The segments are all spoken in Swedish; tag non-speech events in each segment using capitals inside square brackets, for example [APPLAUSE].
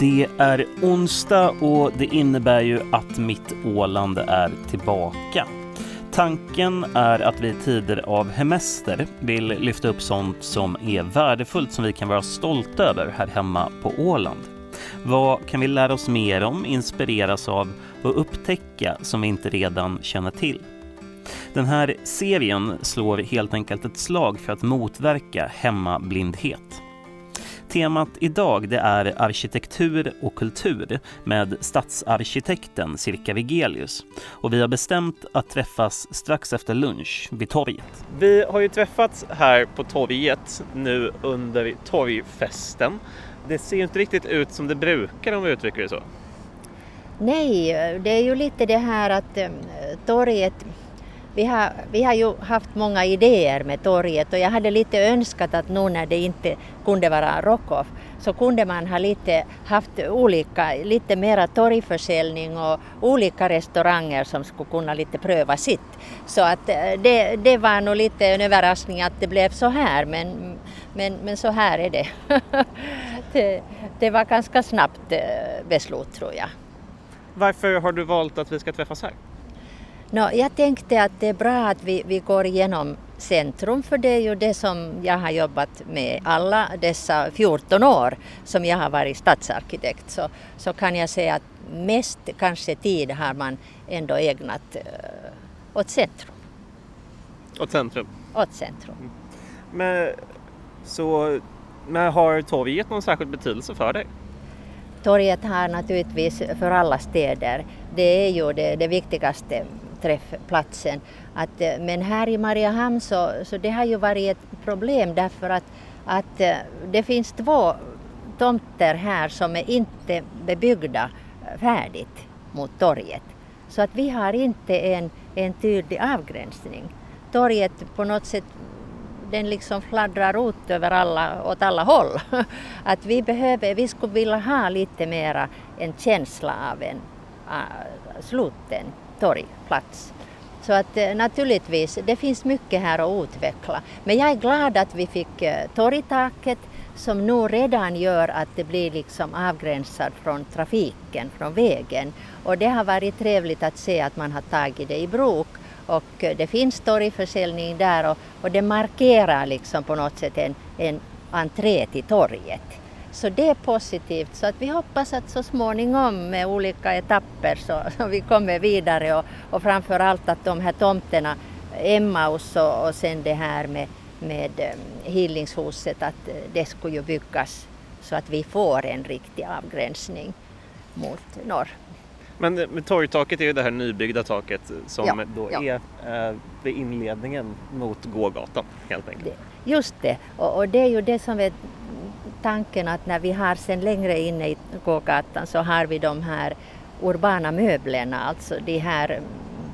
Det är onsdag och det innebär ju att mitt Åland är tillbaka. Tanken är att vi i tider av hemester vill lyfta upp sånt som är värdefullt som vi kan vara stolta över här hemma på Åland. Vad kan vi lära oss mer om, inspireras av och upptäcka som vi inte redan känner till? Den här serien slår helt enkelt ett slag för att motverka hemmablindhet. Temat idag det är arkitektur och kultur med stadsarkitekten Cirka Vigelius. Och vi har bestämt att träffas strax efter lunch vid torget. Vi har ju träffats här på torget nu under torgfesten. Det ser inte riktigt ut som det brukar om vi uttrycker det så. Nej, det är ju lite det här att um, torget vi har, vi har ju haft många idéer med torget och jag hade lite önskat att nu när det inte kunde vara Rockoff så kunde man ha lite, haft olika, lite mera torgförsäljning och olika restauranger som skulle kunna lite pröva sitt. Så att eh, det, det var nog lite en överraskning att det blev så här men, men, men så här är det. [LAUGHS] det. Det var ganska snabbt eh, beslut tror jag. Varför har du valt att vi ska träffas här? No, jag tänkte att det är bra att vi, vi går igenom centrum för det är ju det som jag har jobbat med alla dessa 14 år som jag har varit stadsarkitekt så, så kan jag säga att mest kanske tid har man ändå ägnat uh, åt centrum. Åt centrum? Åt centrum. Mm. Men, så, men har torget någon särskild betydelse för dig? Torget har naturligtvis för alla städer, det är ju det, det viktigaste träffplatsen. Att, eh, men här i Mariehamn så, så det har ju varit ett problem därför att, att eh, det finns två tomter här som är inte bebyggda eh, färdigt mot torget. Så att vi har inte en, en tydlig avgränsning. Torget på något sätt den liksom fladdrar ut över alla, åt alla håll. [LAUGHS] Att vi behöver, vi skulle vilja ha lite mera en känsla av en uh, sluten torgplats. Så att eh, naturligtvis, det finns mycket här att utveckla. Men jag är glad att vi fick eh, torgtaket som nu redan gör att det blir liksom avgränsat från trafiken, från vägen. Och det har varit trevligt att se att man har tagit det i bruk och eh, det finns torgförsäljning där och, och det markerar liksom på något sätt en, en entré till torget. Så det är positivt. Så att vi hoppas att så småningom med olika etapper så, så vi kommer vidare och, och framför allt att de här tomterna, Emmaus och, och sen det här med, med um, Hilingshuset, att det skulle ju byggas så att vi får en riktig avgränsning mot norr. Men, men torgtaket är ju det här nybyggda taket som ja, då ja. är eh, vid inledningen mot gågatan helt enkelt. Det, just det, och, och, det är ju det som är tanken att när vi har sen längre inne i gågatan så har vi de här urbana möblerna, alltså de här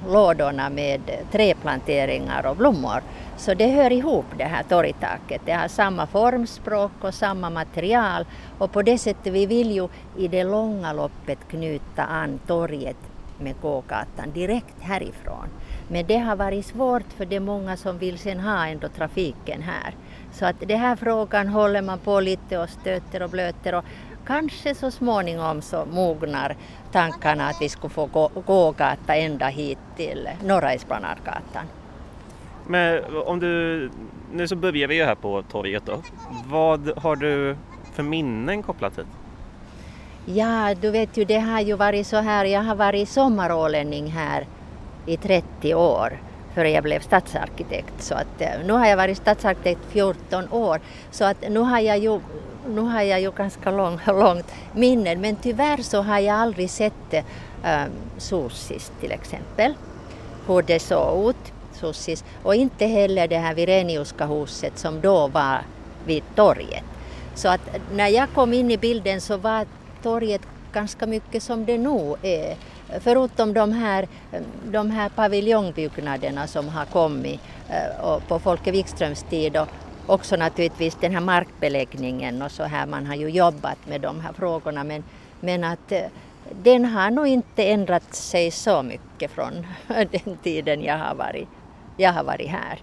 lådorna med träplanteringar och blommor. Så det hör ihop det här torgtaket. Det har samma formspråk och samma material och på det sättet vi vill ju i det långa loppet knyta an torget med gågatan direkt härifrån. Men det har varit svårt för det är många som vill sen ha ändå trafiken här. Så att den här frågan håller man på lite och stöter och blöter och kanske så småningom så mognar tankarna att vi skulle få gå, gågata ända hit till Norra Esplanadgatan. Men om du, nu så börjar vi ju här på torget då. Vad har du för minnen kopplat hit? Ja, du vet ju det har ju varit så här, jag har varit sommarålänning här i 30 år före jag blev stadsarkitekt. Så att, eh, nu har jag varit stadsarkitekt 14 år så att nu har jag ju, nu har jag ju ganska lång, [LAUGHS] långt minne men tyvärr så har jag aldrig sett äh, Sosis till exempel, hur det såg ut. Sosis. Och inte heller det här Vireniuska huset som då var vid torget. Så att när jag kom in i bilden så var torget ganska mycket som det nu är förutom de här, de här paviljongbyggnaderna som har kommit eh, på Folke Wikströms tid och också naturligtvis den här markbeläggningen och så här, man har ju jobbat med de här frågorna men, men att eh, den har nog inte ändrat sig så mycket från [LAUGHS] den tiden jag har varit, jag har varit här.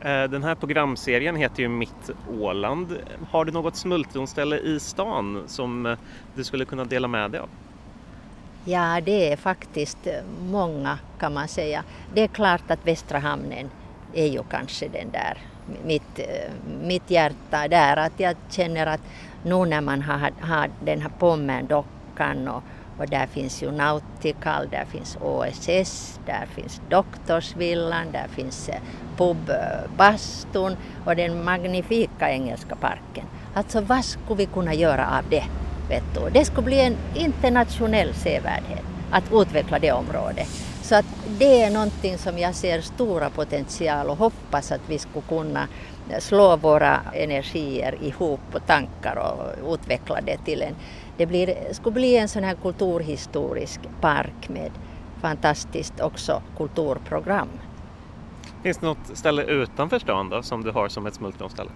Eh, den här programserien heter ju Mitt Åland. Har du något smultronställe i stan som du skulle kunna dela med dig av? Ja, det är faktiskt eh, många kan man säga. Det är klart att Västra hamnen är ju kanske den där, mitt, eh, mitt hjärta där. Att jag känner att nu när man har, har den här Pommern-dockan och och där finns ju Nautical, där finns OSS, där finns Doktorsvillan, där finns eh, Pub Bastun och den magnifika engelska parken. Alltså vad skulle vi kunna göra av det? Vet du? Det skulle bli en internationell sevärdhet att utveckla det området. Så att det är någonting som jag ser stora potential och hoppas att vi skulle kunna slå våra energier ihop och tankar och utveckla det till en det blir, skulle bli en sån här kulturhistorisk park med fantastiskt också kulturprogram. Finns det något ställe utanför stan då, som du har som ett smultronställe?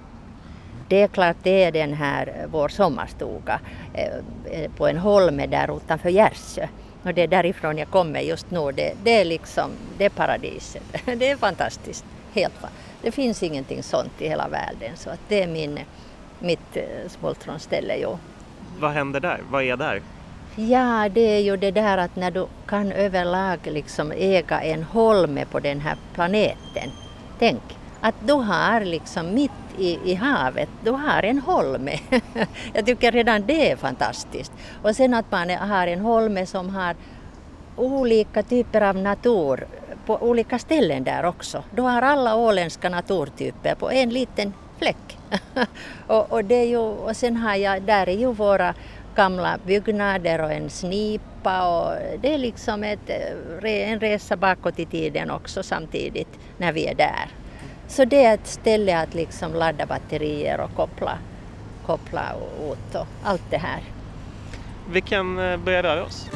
Det är klart, det är den här vår sommarstuga eh, på en holme där utanför Gärsö. Och det är därifrån jag kommer just nu. Det, det är liksom, det är paradiset. [LAUGHS] Det är fantastiskt. Helt Det finns ingenting sånt i hela världen så att det är min, mitt eh, smultronställe. Jo vad händer där? Vad är där? Ja, det är ju det där att när du kan överlag liksom äga en holme på den här planeten. Tänk att du har liksom mitt i, i havet, du har en holme. [LAUGHS] Jag tycker redan det är fantastiskt. Och sen att man har en holme som har olika typer av natur på olika ställen där också. Du har alla åländska naturtyper på en liten fläck. [LAUGHS] och, och, det är ju, och sen har jag, där är ju våra gamla byggnader och en snipa och det är liksom ett, eh, en resa bakåt i tiden också samtidigt när vi är där. Så det är ett ställe att liksom ladda batterier och koppla, koppla ut och allt det här. Vi kan eh, börja röra oss.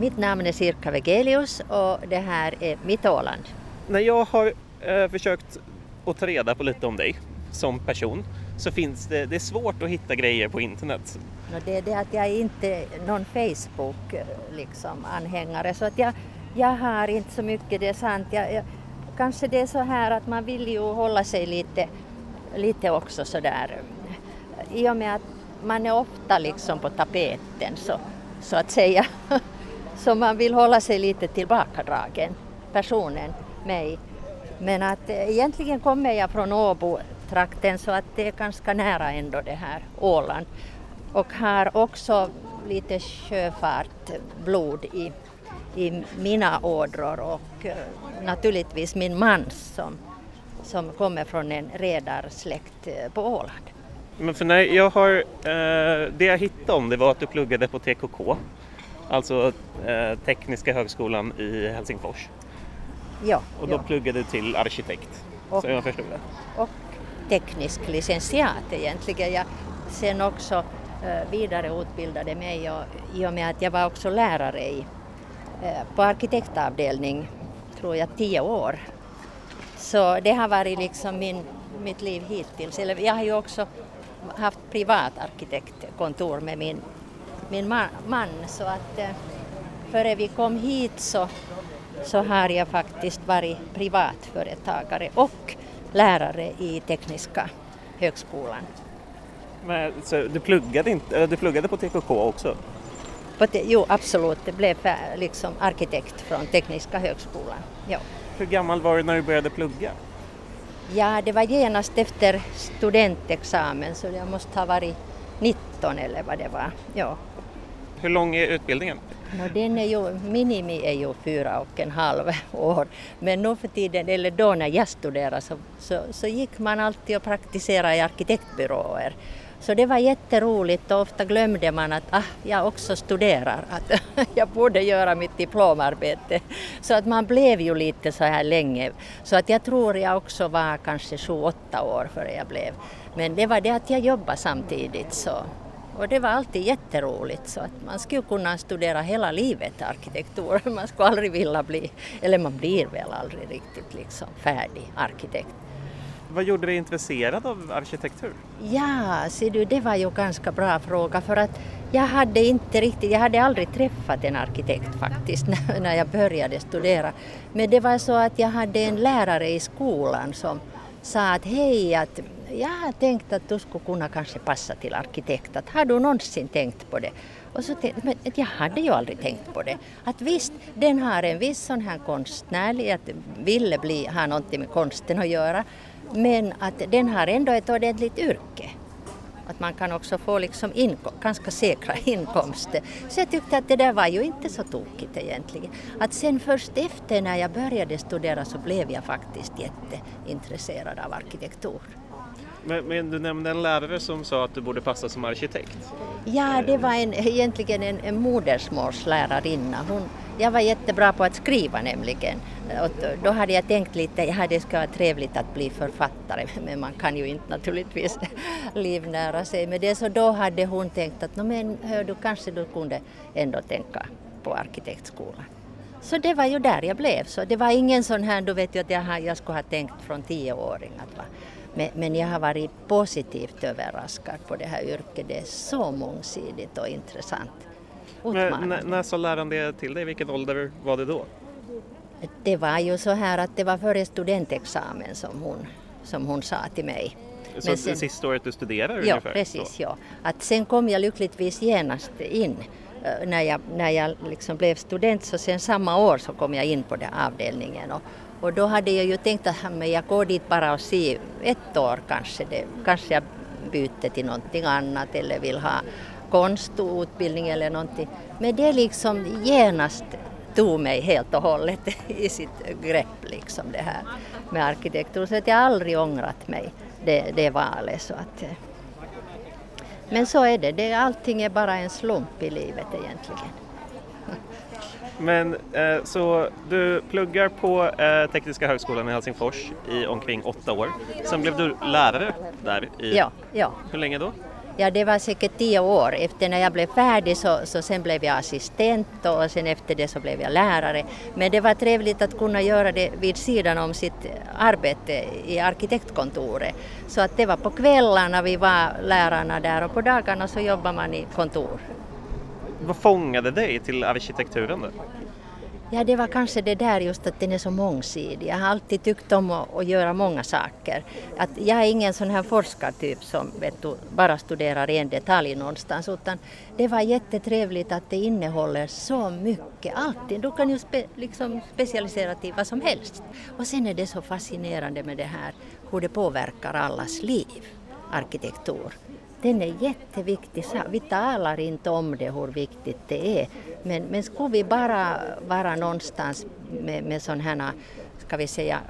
Mitt namn är Sirka Vegelius och det här är mitt Åland. När jag har eh, försökt att ta reda på lite om dig som person så finns det, det är svårt att hitta grejer på internet. det är det att jag är inte någon Facebook eh, liksom, anhängare så att jag, jag har inte så mycket, det är sant. Jag, jag, kanske det är så här att man vill ju hålla sig lite, lite också sådär eh, i och med att man är ofta liksom på tapeten så, så att säga. [LAUGHS] så man vill hålla sig lite tillbakadragen, personen, mig. Men att eh, egentligen kommer jag från Åbo-trakten så att det är ganska nära ändå det här Åland. Och har också lite sjöfartblod i, i mina ådror och eh, naturligtvis min man som, som kommer från en redarsläkt eh, på Åland. Men för när jag har, eh, det jag hittade om det var att du pluggade på TKK, alltså eh, Tekniska högskolan i Helsingfors. Ja, och då ja. pluggade du till arkitekt, och, så jag förstod det. Och teknisk licentiat egentligen. Jag sen också uh, vidareutbildade mig och, i och med att jag var också lärare i, Eh, på arkitektavdelning, tror jag, tio år. Så det har varit liksom min, mitt liv hittills. Eller jag har ju också haft privat arkitektkontor med min, min man, man så att eh, före vi kom hit så så har jag faktiskt varit privatföretagare och lärare i Tekniska högskolan. Men, så du, pluggade inte, du pluggade på TKK också? Jo, absolut. Det blev liksom arkitekt från Tekniska högskolan. Ja. Hur gammal var du när du började plugga? Ja, det var genast efter studentexamen så jag måste ha varit 19 eller vad det var. Ja. Hur lång är utbildningen? No, den är ju, minimi är ju fyra och en halv år. Men nu för tiden, eller då när jag studerade, så, så, så gick man alltid och praktiserade i arkitektbyråer. Så det var jätteroligt och ofta glömde man att ah, jag också studerar, att [LAUGHS] jag borde göra mitt diplomarbete. Så att man blev ju lite så här länge. Så att jag tror jag också var kanske sju, åtta år före jag blev. Men det var det att jag jobbade samtidigt så och det var alltid jätteroligt så att man skulle kunna studera hela livet arkitektur. [LAUGHS] Man skulle aldrig vilja bli, eller man blir väl aldrig riktigt liksom färdig arkitekt. Vad gjorde dig intresserad av arkitektur? Ja, ser du, det var ju ganska bra fråga för att jag hade inte riktigt, jag hade aldrig träffat en arkitekt faktiskt [LAUGHS] när jag började studera. Men det var så att jag hade en lärare i skolan som sa att hej, att jag har tänkt att du skulle kunna kanske passa till arkitekt. Att, har du någonsin tänkt på det? Och så tänkte, men jag hade ju aldrig tänkt på det. Att visst, den har en viss sån här konstnärlig, att ville bli, ha någonting med konsten att göra. Men att den har ändå ett ordentligt yrke. Att man kan också få liksom inkom, ganska säkra [LAUGHS] inkomster. Så jag tyckte att det där var ju inte så tokigt egentligen. Att sen först efter när jag började studera så blev jag faktiskt jätteintresserad av arkitektur. Men, men, du nämnde en lärare som sa att du borde passa som arkitekt. Ja, det var en, egentligen en, en modersmålslärarinna. Hon, jag var jättebra på att skriva nämligen. Och då hade jag tänkt lite, ja det ska vara trevligt att bli författare, [LAUGHS] men man kan ju inte naturligtvis [LAUGHS] livnära sig med det. Så då hade hon tänkt att, men hör du, kanske du kunde ändå tänka på arkitektskolan. Så det var ju där jag blev. Så det var ingen sån här, du vet ju att jag, jag skulle ha tänkt från tioåring att vara men, jag har varit positivt överraskad på det här yrket. Det är så mångsidigt och intressant. Men, när sa läraren det till dig? Vilken ålder var det då? Det var ju så här att det var före studentexamen som hon, som hon sa till mig. Så Men sen, sista året du studerar ja, ungefär? Precis, ja. Att sen kom jag lyckligtvis genast in eh, när jag, när jag liksom blev student så sen samma år så kom jag in på den avdelningen och, och då hade jag ju tänkt att men jag går dit bara och ser ett år kanske. Det, kanske jag byter till någonting annat eller vill ha konstutbildning eller någonting. Men det liksom genast tog mig helt och hållet [LAUGHS] i sitt grepp liksom det här med arkitektur. Så att jag aldrig ångrat mig det, det valet. Så att, eh. men så är det, det, allting är bara en slump i livet egentligen. [LAUGHS] Men eh, så du pluggar på eh, Tekniska högskolan i Helsingfors i omkring åtta år. Sen blev du lärare där i... Ja, ja. Hur länge då? Ja, det var säkert tio år. Efter när jag blev färdig så, så sen blev jag assistent och sen efter det så blev jag lärare. Men det var trevligt att kunna göra det vid sidan om sitt arbete i arkitektkontoret. Så att det var på kvällarna vi var lärarna där och på dagarna så jobbade man i kontor. Vad fångade dig till arkitekturen då? Ja, det var kanske det där just att den är så mångsidig. Jag har alltid tyckt om att, att göra många saker. Att jag är ingen sån här forskartyp som vet du, bara studerar en detalj någonstans utan det var jättetrevligt att det innehåller så mycket, alltid. Du kan ju spe, liksom specialisera till vad som helst. Och sen är det så fascinerande med det här hur det påverkar allas liv, arkitektur. Den är jätteviktig. Vi talar inte om det hur viktigt det är. Men, men skulle vi bara vara någonstans med, med sådana här, ska vi säga,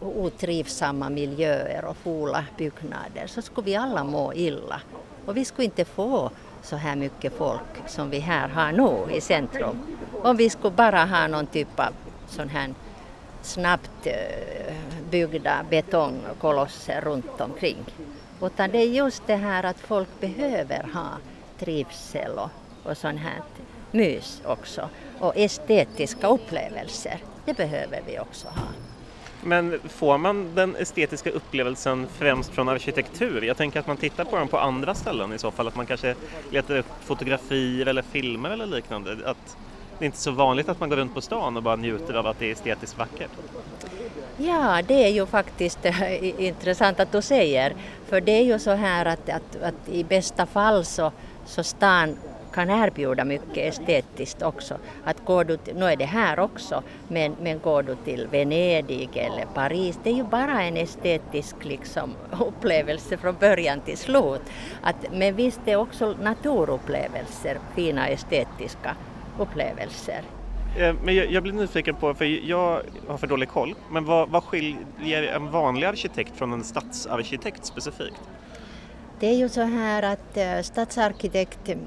otrivsamma miljöer och fula byggnader så skulle vi alla må illa. Och vi skulle inte få så här mycket folk som vi här har nu i centrum. Om vi skulle bara ha någon typ av sån här snabbt eh, byggda betongkolosser runt omkring. Utan det är just det här att folk behöver ha trivsel och, och sånt här mys också. Och estetiska upplevelser, det behöver vi också ha. Men får man den estetiska upplevelsen främst från arkitektur? Jag tänker att man tittar på den på andra ställen i så fall, att man kanske letar upp fotografier eller filmer eller liknande. Att det är inte så vanligt att man går runt på stan och bara njuter av att det är estetiskt vackert. Ja, det är ju faktiskt eh, intressant att du säger. För det är ju så här att, att, att i bästa fall så, så stan kan erbjuda mycket estetiskt också. Att går du till, nu är det här också, men, men går du till Venedig eller Paris, det är ju bara en estetisk liksom, [LAUGHS] upplevelse från början till slut. Att, men visst är också naturupplevelser fina estetiska upplevelser. Eh, men jag, jag blir nyfiken på, för jag har för dålig koll, men vad, vad skiljer en vanlig arkitekt från en stadsarkitekt specifikt? Det är ju så här att eh, stadsarkitekt, mm,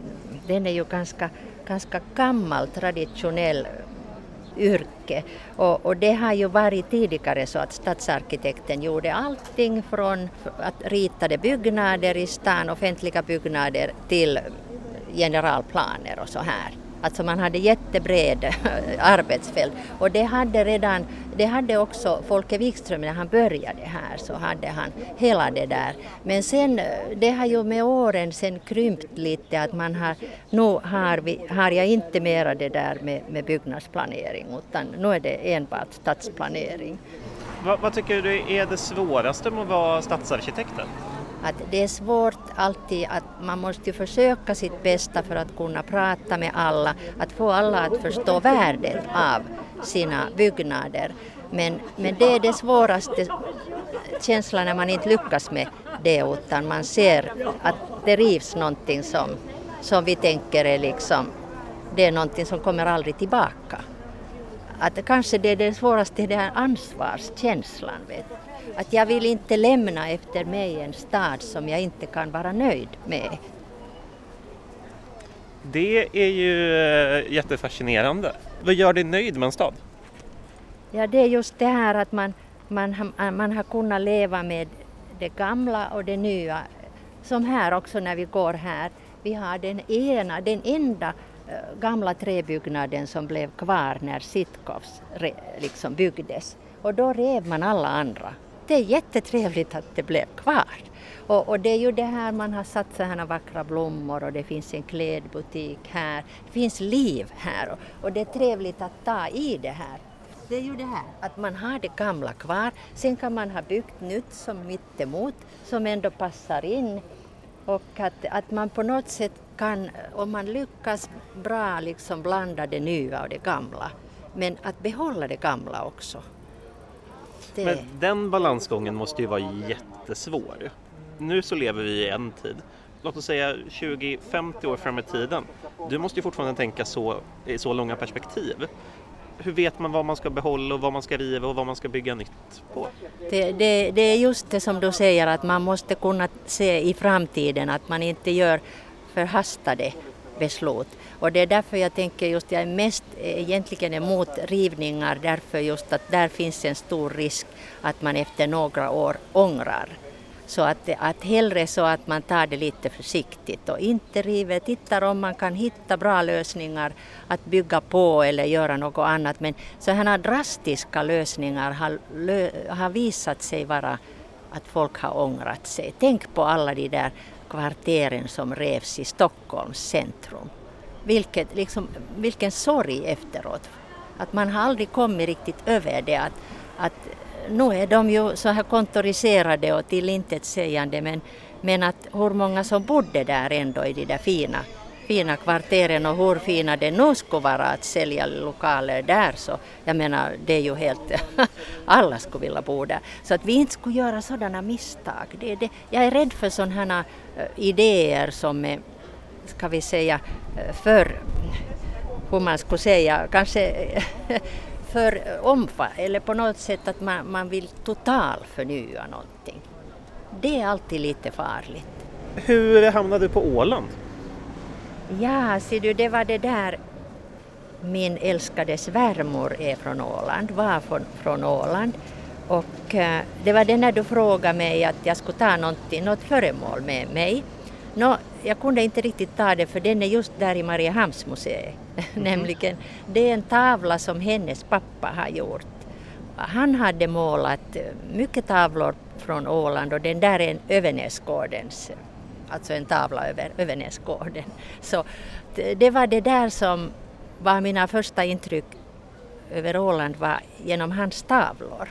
den är ju ganska, ganska gammal traditionell eh, yrke. Och, och, det har ju varit tidigare så att stadsarkitekten gjorde allting från att ritade byggnader i stan, offentliga byggnader, till generalplaner och så här Alltså man hade jättebred eh, arbetsfält och det hade redan, det hade också Folke Wikström när han började här så hade han hela det där. Men sen, eh, det har ju med åren sen krympt lite att man har, nu har, vi, har jag inte mera det där med, med byggnadsplanering utan nu är det enbart stadsplanering. Vad, vad tycker du är det svåraste med att vara stadsarkitekten? Att det är svårt alltid att man måste försöka sitt bästa för att kunna prata med alla, att få alla att förstå värdet av sina byggnader. Men, men det är det svåraste känslan när man inte lyckas med det utan man ser att det rivs någonting som, som vi tänker är liksom, det är någonting som kommer aldrig tillbaka. Att kanske det är det svåraste, det här ansvarskänslan. Vet att jag vill inte lämna efter mig en stad som jag inte kan vara nöjd med. Det är ju eh, jättefascinerande. Vad gör dig nöjd med en stad? Ja, det är just det här att man, man, man har kunnat leva med det gamla och det nya. Som här också när vi går här. Vi har den ena, den enda Eh, gamla träbyggnaden som blev kvar när Sitkovs liksom byggdes. Och då rev man alla andra det är jättetrevligt att det blev kvar. Och, och, det är ju det här man har satt så här vackra blommor och det finns en klädbutik här. Det finns liv här och, och det är trevligt att ta i det här. Det är ju det här att man har det gamla kvar. Sen kan man ha byggt nytt som mittemot som ändå passar in. Och att, att man på något sätt kan, om man lyckas bra liksom blanda det nya och det gamla, men att behålla det gamla också. Det... Men den balansgången måste ju vara jättesvår. Nu så lever vi i en tid. Låt oss säga 20-50 år fram i tiden. Du måste ju fortfarande tänka så, i så långa perspektiv. Hur vet man vad man ska behålla och vad man ska riva och vad man ska bygga nytt på? Det, det, det är just det som du säger att man måste kunna se i framtiden att man inte gör förhastade beslut. Och det är därför jag tänker just, jag är mest egentligen emot rivningar därför just att där finns en stor risk att man efter några år ångrar. Så att, att hellre så att man tar det lite försiktigt och inte river, tittar om man kan hitta bra lösningar att bygga på eller göra något annat. Men sådana drastiska lösningar har, har visat sig vara att folk har ångrat sig. Tänk på alla de där kvarteren som revs i Stockholms centrum. Vilket, liksom, vilken sorg efteråt. Att man har aldrig kommit riktigt över det. Att, att nu är de ju så här kontoriserade och tillintetsägande men, men att hur många som bodde där ändå i de där fina, fina kvarteren och hur fina det nu skulle vara att sälja lokaler där så jag menar det är ju helt, [LAUGHS] alla skulle vilja bo där. Så att vi inte skulle göra sådana misstag. Det, det, jag är rädd för sådana här idéer som är ska vi säga, för, hur man skulle säga, kanske [LAUGHS] för omfattande, eller på något sätt att man, man vill total förnya någonting. Det är alltid lite farligt. Hur hamnade du på Åland? Ja, ser du, det var det där min älskade svärmor är från Åland, var från, från Åland. Och äh, det var det när du frågade mig att jag skulle ta något föremål med mig. Nå, jag kunde inte riktigt ta det för den är just där i Mariehamnsmuseet. [LAUGHS] Mm. Nämligen, det är en tavla som hennes pappa har gjort. Han hade målat mycket tavlor från Åland och den där är en Övernäsgårdens, alltså en tavla över Övernäsgården. [LAUGHS] Så det var det där som var mina första intryck över Åland var genom hans tavlor.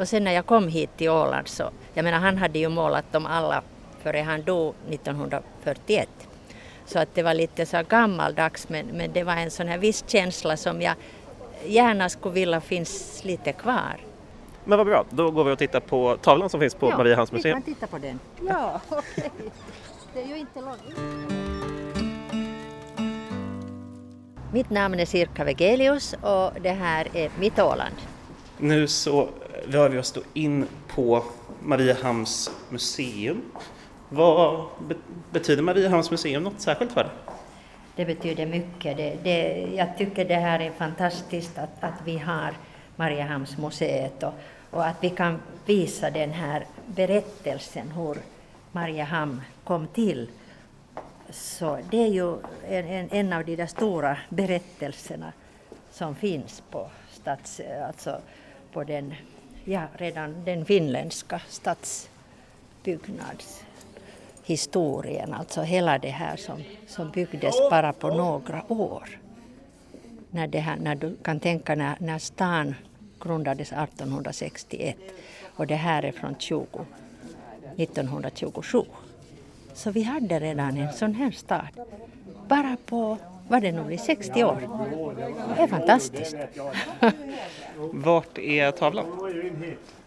Och sen när jag kom hit till Åland så, jag menar han hade ju målat dem alla före han dog 1941. Så att det var lite så gammaldags men, men det var en sån här viss känsla som jag gärna skulle vilja finns lite kvar. Men vad bra, då går vi och tittar på tavlan som finns på ja, Mariehamns museum. vi kan titta på den. Ja, [LAUGHS] okej. Okay. Det är ju inte långt. Mitt namn är Sirka Vegelius och det här är mitt Åland. Nu så rör vi oss då in på Mariehamns museum vad betyder Mariehamns museum något särskilt för dig? Det betyder mycket. Det, det, jag tycker det här är fantastiskt att, att vi har Mariehamnsmuseet och, och att vi kan visa den här berättelsen hur Mariehamn kom till. så det är ju en, en, en av de där stora berättelserna som finns på, stats, alltså på den, ja, redan den finländska stadsbyggnadshistorien, alltså hela det här som, som byggdes bara på några år. När, det här, när du kan tänka när, när stan grundades 1861 och det här är från 20, 1927. Så vi hade redan en sån här stad. Bara på, vad det nu blir, 60 år. Det är fantastiskt. [LAUGHS] Vart är tavlan?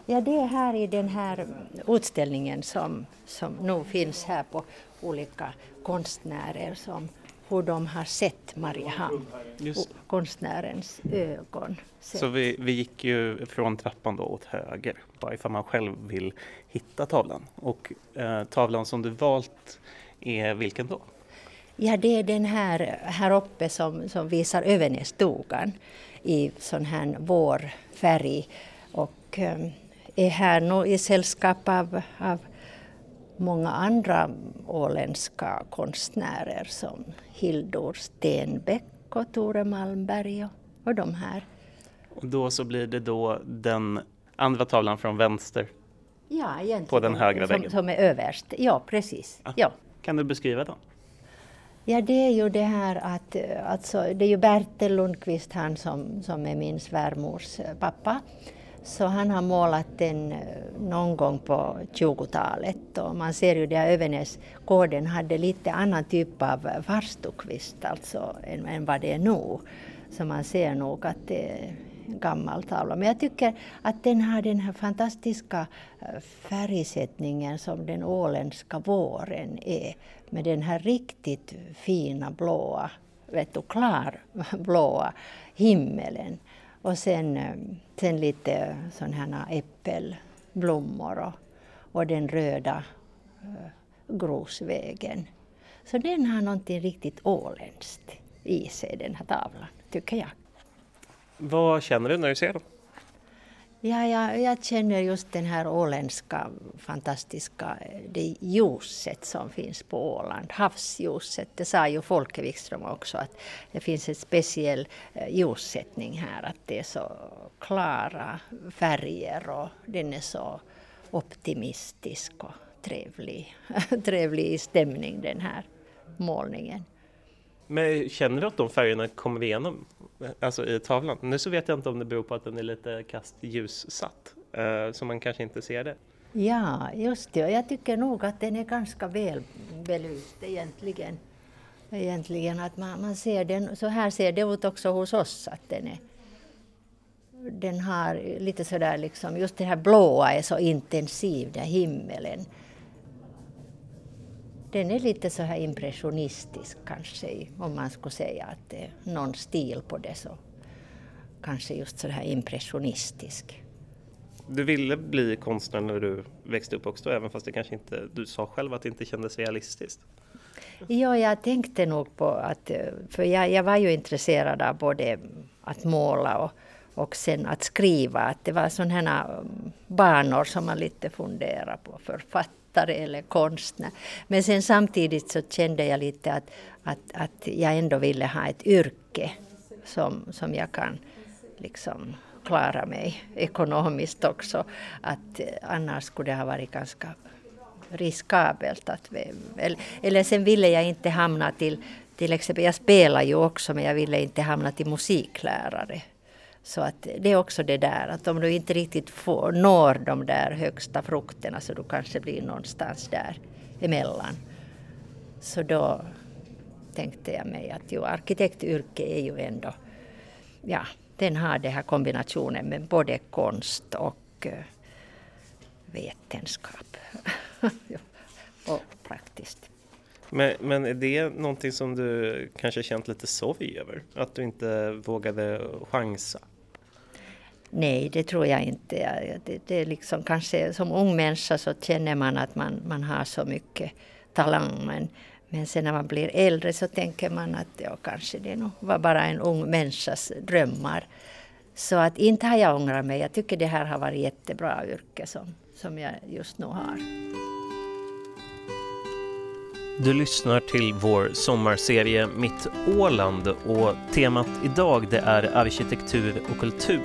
Ja, det är här i den här utställningen som, som nu finns här på olika konstnärer som hur de har sett Mariehamn, konstnärens ögon. Så vi, vi gick ju från trappan då åt höger, bara ifall man själv vill hitta tavlan. Och eh, tavlan som du valt är vilken då? Ja, det är den här, här uppe som, som visar Övernässtugan i sån här vårfärg och eh, är här nu i sällskap av, av många andra åländska konstnärer som Hildur Stenbeck och Tore Malmberg och, och de här. Och då så blir det då den andra tavlan från vänster? Ja. På den högra väggen? Som, som är överst, ja precis. Ah, ja. Kan du beskriva den? Ja, det är ju det här att eh, alltså, det är ju Bertel Lundqvist han som, som är min svärmors eh, pappa. Så han har målat den eh, någon gång på 20-talet och man ser ju där Övernäsgården hade lite annan typ av farstukvist alltså än, än vad det är nu. Så man ser nog att det gammal tavla. Men jag tycker att den har den här fantastiska eh, färgsättningen som den åländska våren är med den här riktigt fina blåa, vet du, klarblåa [LAUGHS] himmelen. Och sen, eh, sen lite sådana här äppelblommor och, och den röda eh, grusvägen. Så den har någonting riktigt åländskt i sig, den här tavlan, tycker jag. Vad känner du när du ser den? Ja, jag, jag känner just den här åländska fantastiska det ljuset som finns på Åland, havsljuset. Det sa ju Folke Wikström också att det finns en speciell eh, ljussättning här, att det är så klara färger och den är så optimistisk och trevlig, [LAUGHS] trevlig stämning den här målningen. Men känner du att de färgerna kommer igenom alltså i tavlan? Nu så vet jag inte om det beror på att den är lite kastljussatt, eh, så man kanske inte ser det. Ja, just det. Jag tycker nog att den är ganska väl belyst egentligen. Egentligen att man, man ser den, så här ser det ut också hos oss, att den är den har lite sådär liksom, just det här blåa är så intensiv, den himmelen den är lite så här impressionistisk kanske, om man skulle säga att det är någon stil på det så kanske just så här impressionistisk. Du ville bli konstnär när du växte upp också, även fast det kanske inte, du sa själv att det inte kändes realistiskt? Ja, jag tänkte nog på att, för jag, jag var ju intresserad av både att måla och, och sen att skriva, att det var sådana mm, banor som man lite funderar på, författare eller konstnär. Men sen samtidigt så kände jag lite att, att, att jag ändå ville ha ett yrke som, som jag kan liksom klara mig ekonomiskt också. Att eh, annars skulle det ha varit ganska riskabelt. Att, eller, eller sen ville jag inte hamna till, till exempel, jag spelar ju också men jag ville inte hamna till musiklärare. Så att det är också det där att om du inte riktigt får, når de där högsta frukterna så du kanske blir någonstans där emellan. Så då tänkte jag mig att jo, arkitektyrke är ju ändå, ja, den har den här kombinationen med både konst och uh, vetenskap. [LAUGHS] och praktiskt. Men, men är det någonting som du kanske känt lite sorg över? Att du inte vågade chansa? Nej, det tror jag inte. Det, det är liksom kanske som ung människa så känner man att man, man har så mycket talang. Men, men sen när man blir äldre så tänker man att ja, kanske det nog var bara en ung människas drömmar. Så att inte har jag ångrat mig. Jag tycker det här har varit jättebra yrke som, som jag just nu har. Du lyssnar till vår sommarserie Mitt Åland och temat idag det är arkitektur och kultur.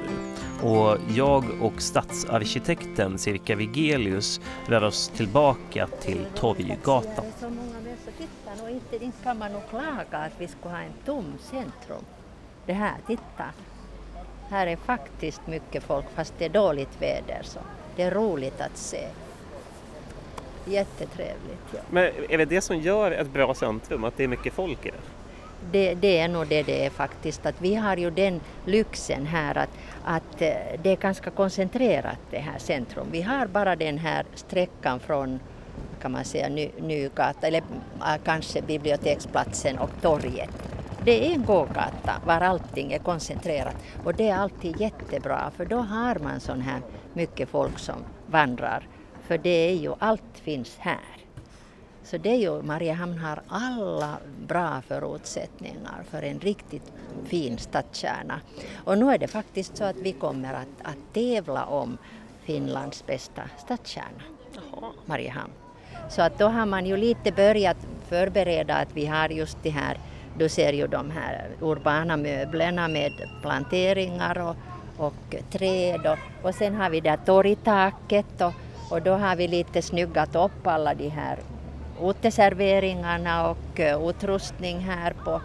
Och jag och stadsarkitekten Cirka Vigelius rör oss tillbaka till Torggatan. Det är så många människor, titta och inte, inte kan man nog klaga att vi ska ha en tom centrum. Det här, titta. Här är faktiskt mycket folk fast det är dåligt väder så det är roligt att se. Jättetrevligt. Ja. Men är det det som gör ett bra centrum, att det är mycket folk i det? Det, det, är nog det det är faktiskt. Att vi har ju den lyxen här att, att eh, det är ganska koncentrerat det här centrum. Vi har bara den här sträckan från kan man säga Ny, Nygata eller äh, kanske Biblioteksplatsen och torget. Det är en gågata var allting är koncentrerat och det är alltid jättebra för då har man sån här mycket folk som vandrar för det är ju, allt finns här. Så det är ju, Mariehamn har alla bra förutsättningar för en riktigt fin stadskärna. Och nu är det faktiskt så att vi kommer att, att tävla om Finlands bästa stadskärna, Mariehamn. Så att då har man ju lite börjat förbereda att vi har just det här, du ser ju de här urbana möblerna med planteringar och, och träd och, och sen har vi det här torgtaket och och då har vi lite snyggat upp alla de här uteserveringarna och eh, utrustning här på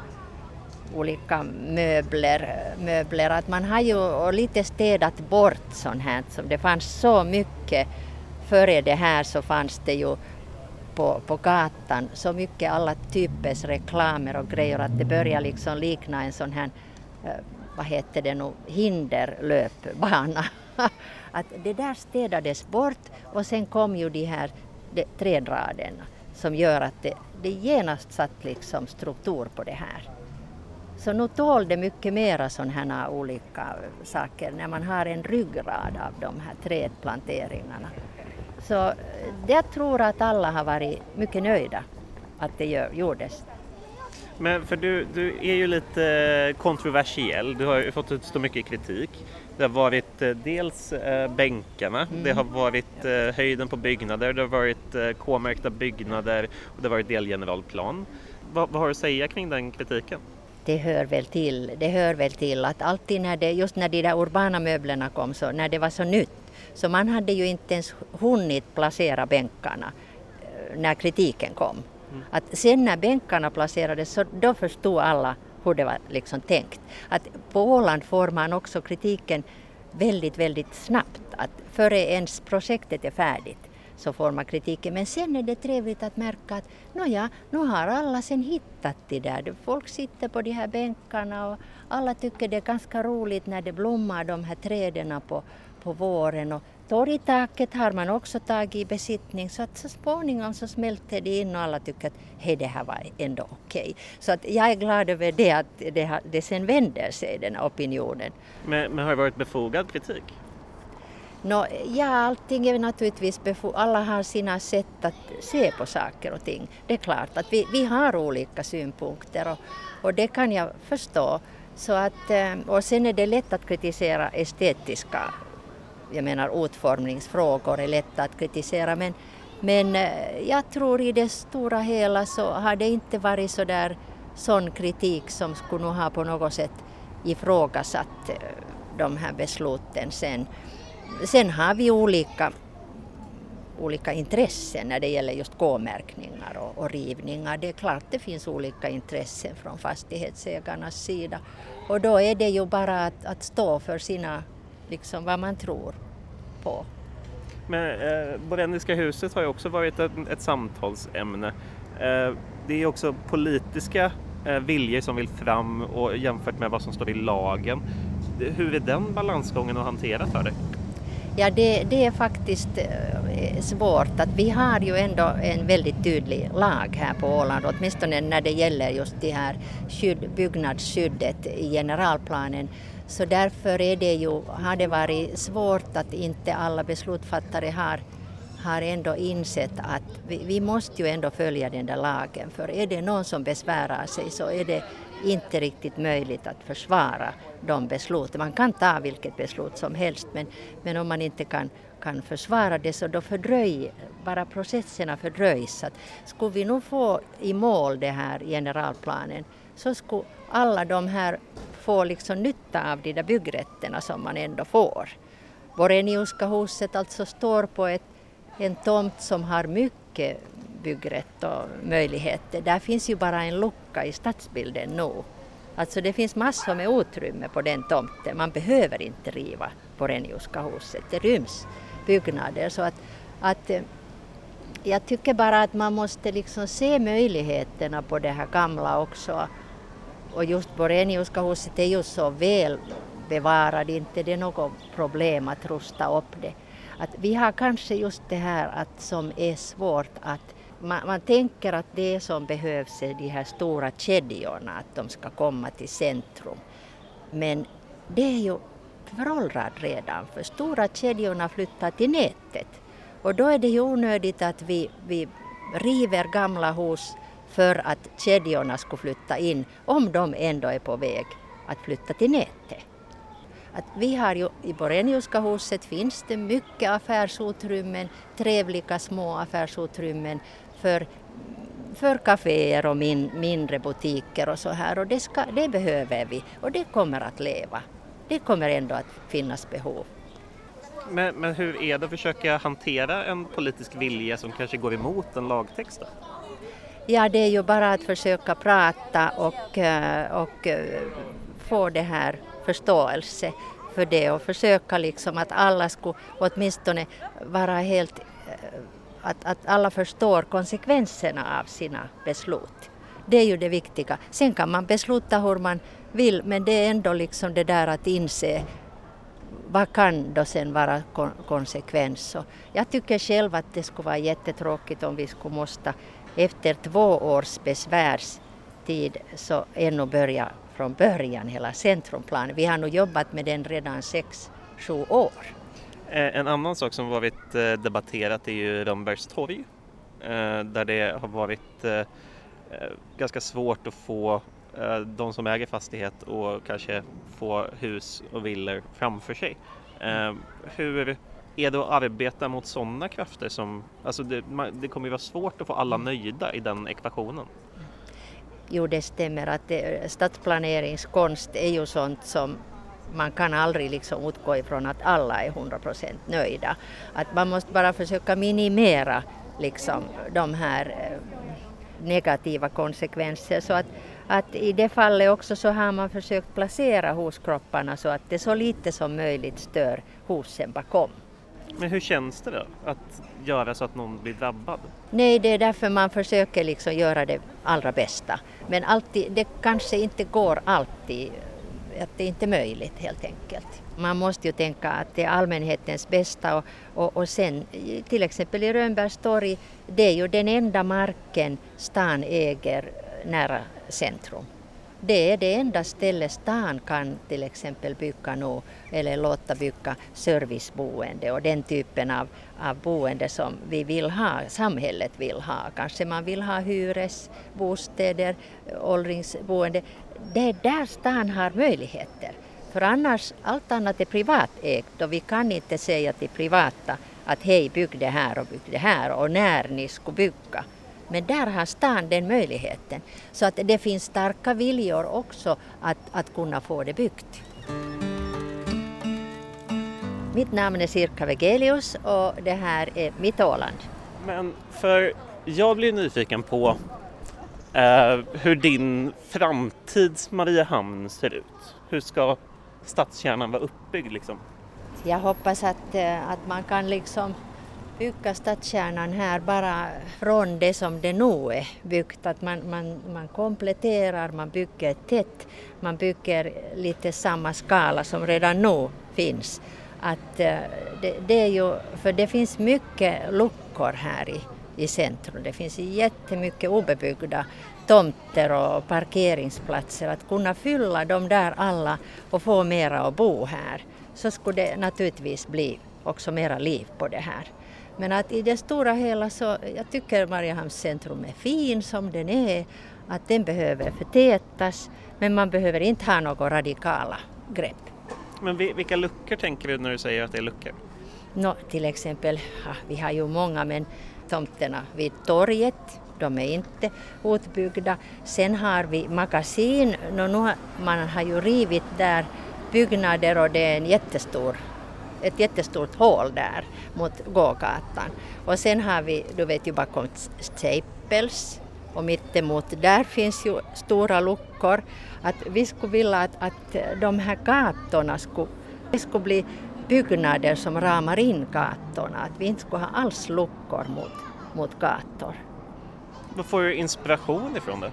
olika möbler. möbler. Att man har ju lite städat bort sånt här som det fanns så mycket. Före det här så fanns det ju på, på gatan så mycket alla typers reklamer och grejer att det börjar liksom likna en sån här, eh, vad heter det nu, hinderlöpbana. [LAUGHS] att det där städades bort och sen kom ju de här de, trädraderna som gör att det, det genast satt liksom struktur på det här. Så nu tål det mycket mera sådana här olika saker när man har en ryggrad av de här trädplanteringarna. Så eh, jag tror att alla har varit mycket nöjda att det gör, gjordes. Men för du, du är ju lite eh, kontroversiell, du har ju fått utstå mycket kritik. Det har varit eh, dels eh, bänkarna, mm. det har varit eh, höjden på byggnader, det har varit K-märkta byggnader och det har varit delgeneralplan. Va, vad har du att säga kring den kritiken? Det hör väl till, det hör väl till att alltid när det, just när de där urbana möblerna kom, så, när det var så nytt, så man hade ju inte ens hunnit placera bänkarna när kritiken kom. Mm. Att sen när bänkarna placerades så då förstod alla hur det var liksom tänkt. Att på Åland får man också kritiken väldigt, väldigt snabbt. Att före ens projektet är färdigt så får man kritiken. Men sen är det trevligt att märka att nåja, nu har alla sen hittat det där. Folk sitter på de här bänkarna och alla tycker det är ganska roligt när det blommar de här träden på, på våren. Och torgtaket har man också tagit i besittning så att så småningom så smälter det in och alla tycker att hej det här var ändå okej. Okay. Så att jag är glad över det att det, har, det sen vänder sig den opinionen. Men, men har det varit befogad kritik? No, ja, allting är naturligtvis befogat. Alla har sina sätt att se på saker och ting. Det är klart att vi, vi har olika synpunkter och, och det kan jag förstå. Så att, eh, och sen är det lätt att kritisera estetiska jag menar utformningsfrågor är lätta att kritisera men, men eh, jag tror i det stora hela så har det inte varit så där sån kritik som skulle ha på något sätt ifrågasatt eh, de här besluten sen. Sen har vi olika, olika intressen när det gäller just K-märkningar och, och rivningar. Det är klart det finns olika intressen från fastighetsägarnas sida och då är det ju bara att, att stå för sina liksom vad man tror på. Men eh, Borendiska huset har ju också varit ett, ett samtalsämne. Eh, det är också politiska eh, viljor som vill fram och jämfört med vad som står i lagen. Hur är den balansgången att hantera för dig? Ja, det, det, är faktiskt eh, svårt. Att vi har ju ändå en väldigt tydlig lag här på Åland, åtminstone när det gäller just det här skydd, byggnadsskyddet i generalplanen så därför är det ju, har det varit svårt att inte alla beslutsfattare har, har ändå insett att vi, vi måste ju ändå följa den där lagen. För är det någon som besvärar sig så är det inte riktigt möjligt att försvara de besluten. Man kan ta vilket beslut som helst men, men om man inte kan, kan försvara det så då fördröj, bara processerna fördröjs. Att skulle vi nu få i mål det här generalplanen så skulle alla de här få liksom nytta av de där byggrätterna som man ändå får. Boreniuska huset alltså står på ett, en tomt som har mycket byggrätt och möjligheter. Där finns ju bara en lucka i stadsbilden nu. Alltså det finns massor med utrymme på den tomten. Man behöver inte riva Boreniuska huset. Det ryms byggnader. Så att, att, eh, jag tycker bara att man måste liksom se möjligheterna på det här gamla också. Och just Boreniuska huset är ju så väl bevarad, inte det är något problem att rusta upp det. Att vi har kanske just det här att som är svårt att man, man tänker att det som behövs är de här stora kedjorna, att de ska komma till centrum. Men det är ju föråldrat redan, för stora kedjorna flyttar till nätet. Och då är det ju onödigt att vi, vi river gamla hus för att kedjorna skulle flytta in, om de ändå är på väg att flytta till nätet. Att vi har ju i Boreniuska huset finns det mycket affärsutrymmen, trevliga små affärsutrymmen för, för kaféer och min, mindre butiker och så här och det, ska, det behöver vi och det kommer att leva. Det kommer ändå att finnas behov. Men, men hur är det att försöka hantera en politisk vilja som kanske går emot en lagtext? Då? Ja, det är ju bara att försöka prata och, eh, och eh, få det här förståelse för det och försöka liksom att alla skulle åtminstone vara helt eh, att, att alla förstår konsekvenserna av sina beslut. Det är ju det viktiga. Sen kan man besluta hur man vill men det är ändå liksom det där att inse vad kan då sen vara konsekvens. jag tycker själv att det skulle vara jättetråkigt om vi skulle måste efter två års besvärstid så ännu börja från början hela centrumplan. Vi har nu jobbat med den redan sex, sju år. Eh, en annan sak som varit eh, debatterat är ju Rönnbergs torg eh, där det har varit ganska svårt att få de som äger fastighet och kanske få hus och villor framför sig. Hur är det att arbeta mot sådana krafter som, alltså det, det kommer ju vara svårt att få alla nöjda i den ekvationen. Jo, det stämmer att det, stadsplaneringskonst är ju sånt som man kan aldrig liksom utgå ifrån att alla är 100% nöjda. Att man måste bara försöka minimera liksom de här eh, negativa konsekvenser. Så att, att i det fallet också så har man försökt placera huskropparna så att det så lite som möjligt stör husen bakom. Men hur känns det då att göra så att någon blir drabbad? Nej, det är därför man försöker liksom göra det allra bästa. Men alltid, det kanske inte går alltid att det inte är möjligt helt enkelt. Man måste ju tänka att det är allmänhetens bästa och, och, och sen till exempel i Rönnbergs torg, det är ju den enda marken stan äger nära centrum. Det är det enda stället stan kan till exempel bygga nu eller låta bygga serviceboende och den typen av, av boende som vi vill ha, samhället vill ha. Kanske man vill ha hyresbostäder, åldringsboende det är där stan har möjligheter. För annars, allt annat är privatägt och vi kan inte säga till privata att hej, bygg det här och bygg det här och när ni ska bygga. Men där har stan den möjligheten. Så att det finns starka viljor också att, att kunna få det byggt. Mitt namn är Sirka Vegelius och det här är mitt Åland. Men för jag blir nyfiken på eh, hur din framtids Mariehamn ser ut. Hur ska stadskärnan vara uppbyggd liksom? Jag hoppas att, eh, att man kan liksom bygga stadskärnan här bara från det som det nu är byggt. Att man, man, man kompletterar, man bygger tätt, man bygger lite samma skala som redan nu finns. Att eh, det, det är ju, för det finns mycket luckor här i, i centrum. Det finns jättemycket obebyggda tomter och parkeringsplatser. Att kunna fylla dem där alla och få mera att bo här så skulle det naturligtvis bli också mera liv på det här. Men att i det stora hela så, jag tycker Mariehamns centrum är fin som den är. att den behöver förtätas men man behöver inte ha några radikala grepp. Men vilka luckor tänker du när du säger att det är luckor? No, till exempel, vi har ju många men tomterna vid torget, de är inte utbyggda. Sen har vi magasin, no, nu, man har ju rivit där byggnader och det är en jättestor ett jättestort hål där mot gågatan. Och sen har vi, du vet ju bakom Staples och mittemot där finns ju stora luckor. Att vi skulle vilja att, att de här gatorna skulle, det skulle bli byggnader som ramar in gatorna, att vi inte skulle ha alls luckor mot, mot gator. Var får du inspiration ifrån det?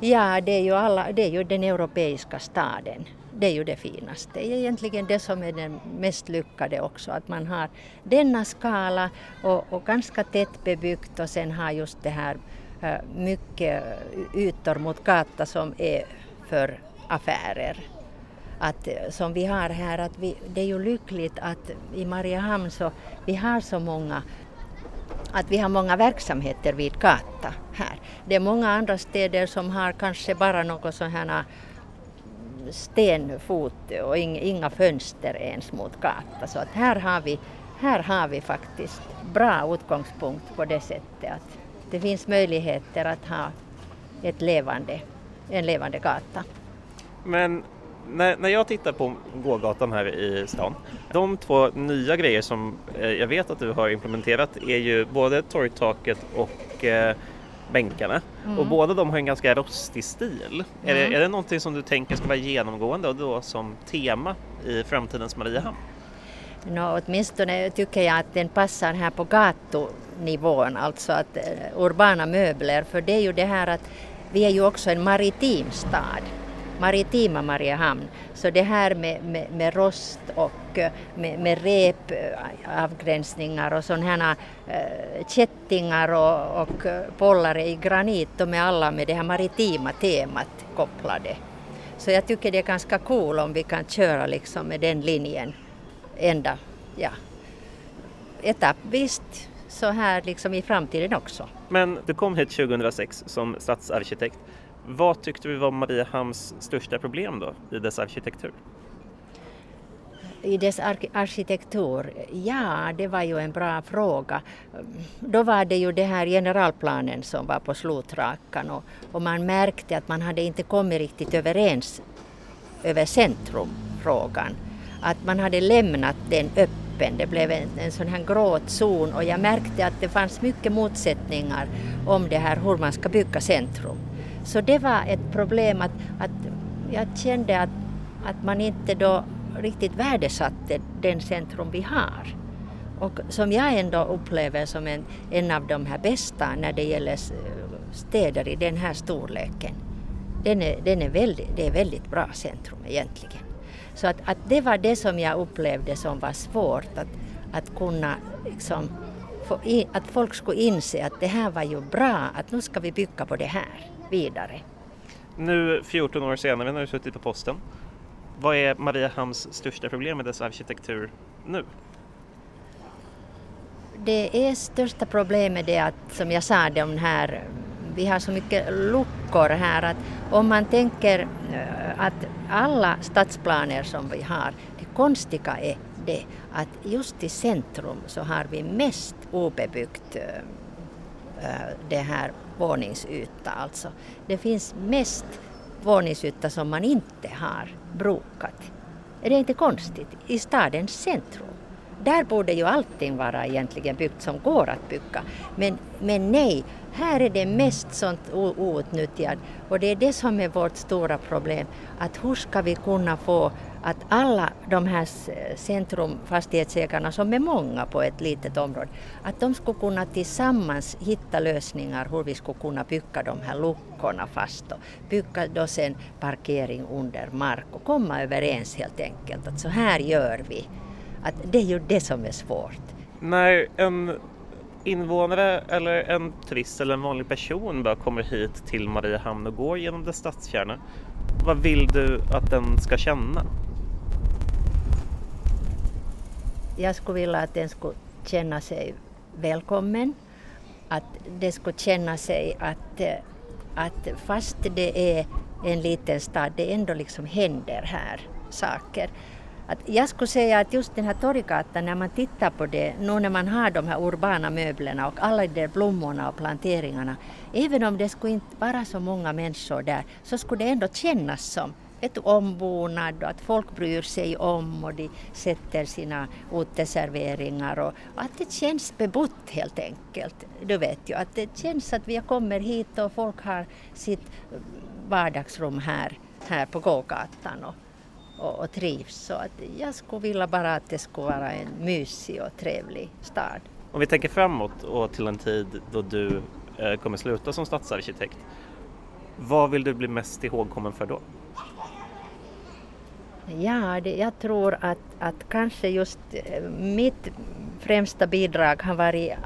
Ja, det är ju, alla, det är ju den europeiska staden. Det är ju det finaste. Det är egentligen det som är den mest lyckade också, att man har denna skala och, och ganska tätt bebyggt och sen har just det här äh, mycket ytor mot gata som är för affärer. Att, äh, som vi har här, att vi, det är ju lyckligt att i Mariehamn så vi har så många att vi har många verksamheter vid gata här. Det är många andra städer som har kanske bara något sådana stenfot och inga fönster ens mot gatan. Så att här har vi, här har vi faktiskt bra utgångspunkt på det sättet att det finns möjligheter att ha ett levande, en levande gata. Men när, när jag tittar på gågatan här i stan, de två nya grejer som eh, jag vet att du har implementerat är ju både torgtaket och eh, bänkarna. Mm. Och båda de har en ganska rostig stil. Är, det, mm. är det någonting som du tänker ska vara genomgående och då som tema i framtidens Mariehamn? No, åtminstone tycker jag att den passar här på gatunivån, alltså att uh, urbana möbler, för det är ju det här att vi är ju också en maritim stad maritima Mariehamn. Så det här med, med, med rost och eh, med, med repavgränsningar eh, och sådana äh, eh, kättingar och, och pollare i granit, de är alla med det här maritima temat kopplade. Så jag tycker det är ganska cool om vi kan köra liksom med den linjen ända, ja, etappvis så här liksom i framtiden också. Men du kom hit 2006 som stadsarkitekt. Vad tyckte du var Mariehamns största problem då i dess arkitektur? I dess ar arkitektur? Ja, det var ju en bra fråga. Då var det ju den här generalplanen som var på slutrakan och, och man märkte att man hade inte kommit riktigt överens över centrumfrågan. Att man hade lämnat den öppen, det blev en, en sån här gråtzon och jag märkte att det fanns mycket motsättningar om det här hur man ska bygga centrum. Så det var ett problem att, att jag kände att, att man inte då riktigt värdesatte den centrum vi har. Och som jag ändå upplever som en, en av de här bästa när det gäller städer i den här storleken. Den är, den är väldigt, det är väldigt bra centrum egentligen. Så att, att det var det som jag upplevde som var svårt, att, att kunna liksom, in, att folk skulle inse att det här var ju bra, att nu ska vi bygga på det här vidare. Nu 14 år senare när du suttit på posten, vad är Mariehamns största problem med dess arkitektur nu? Det är största problemet är att, som jag sa, de här, vi har så mycket luckor här att om man tänker eh, att alla stadsplaner som vi har, det konstiga är det att just i centrum så har vi mest obebyggt eh, eh, det här våningsyta. Alltså. Det finns mest våningsyta som man inte har brukat. Är det inte konstigt? I stadens centrum. Där borde ju allting vara egentligen byggt som går att bygga. Men, men nej, här är det mest sånt outnyttjat och det är det som är vårt stora problem. Att hur ska vi kunna få att alla de här centrumfastighetsägarna som är många på ett litet område, att de skulle kunna tillsammans hitta lösningar hur vi skulle kunna bygga de här luckorna fast och bygga då sen parkering under mark och komma överens helt enkelt att så här gör vi. Att det är ju det som är svårt. När en invånare eller en turist eller en vanlig person bara kommer hit till Mariehamn och går genom dess stadskärna, vad vill du att den ska känna? Jag skulle vilja att den skulle känna sig välkommen, att den skulle känna sig att, eh, att fast det är en liten stad, det ändå liksom händer här saker. Att jag skulle säga att just den här Torggatan, när man tittar på det, nu när man har de här urbana möblerna och alla de där blommorna och planteringarna, även om det skulle inte vara så många människor där, så skulle det ändå kännas som ett ombonad och att folk bryr sig om och de sätter sina uteserveringar och, och att det känns bebott helt enkelt. Du vet ju att det känns att vi kommer hit och folk har sitt vardagsrum här, här på gågatan och, och, och trivs. Så att jag skulle vilja bara att det skulle vara en mysig och trevlig stad. Om vi tänker framåt och till en tid då du eh, kommer sluta som stadsarkitekt. Vad vill du bli mest ihågkommen för då? Ja, det, jag tror att, att kanske just eh, mitt främsta bidrag har varit eh,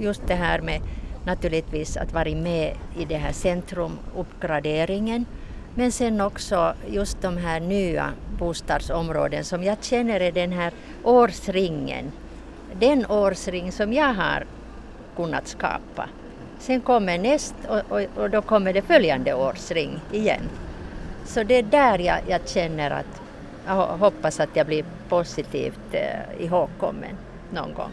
just det här med naturligtvis att vara med i det här centrumuppgraderingen men sen också just de här nya bostadsområden som jag känner är den här årsringen. Den årsring som jag har kunnat skapa. Sen kommer näst och, och, och då kommer det följande årsring igen. Så det är där jag, jag känner att jag hoppas att jag blir positivt eh, ihågkommen någon gång.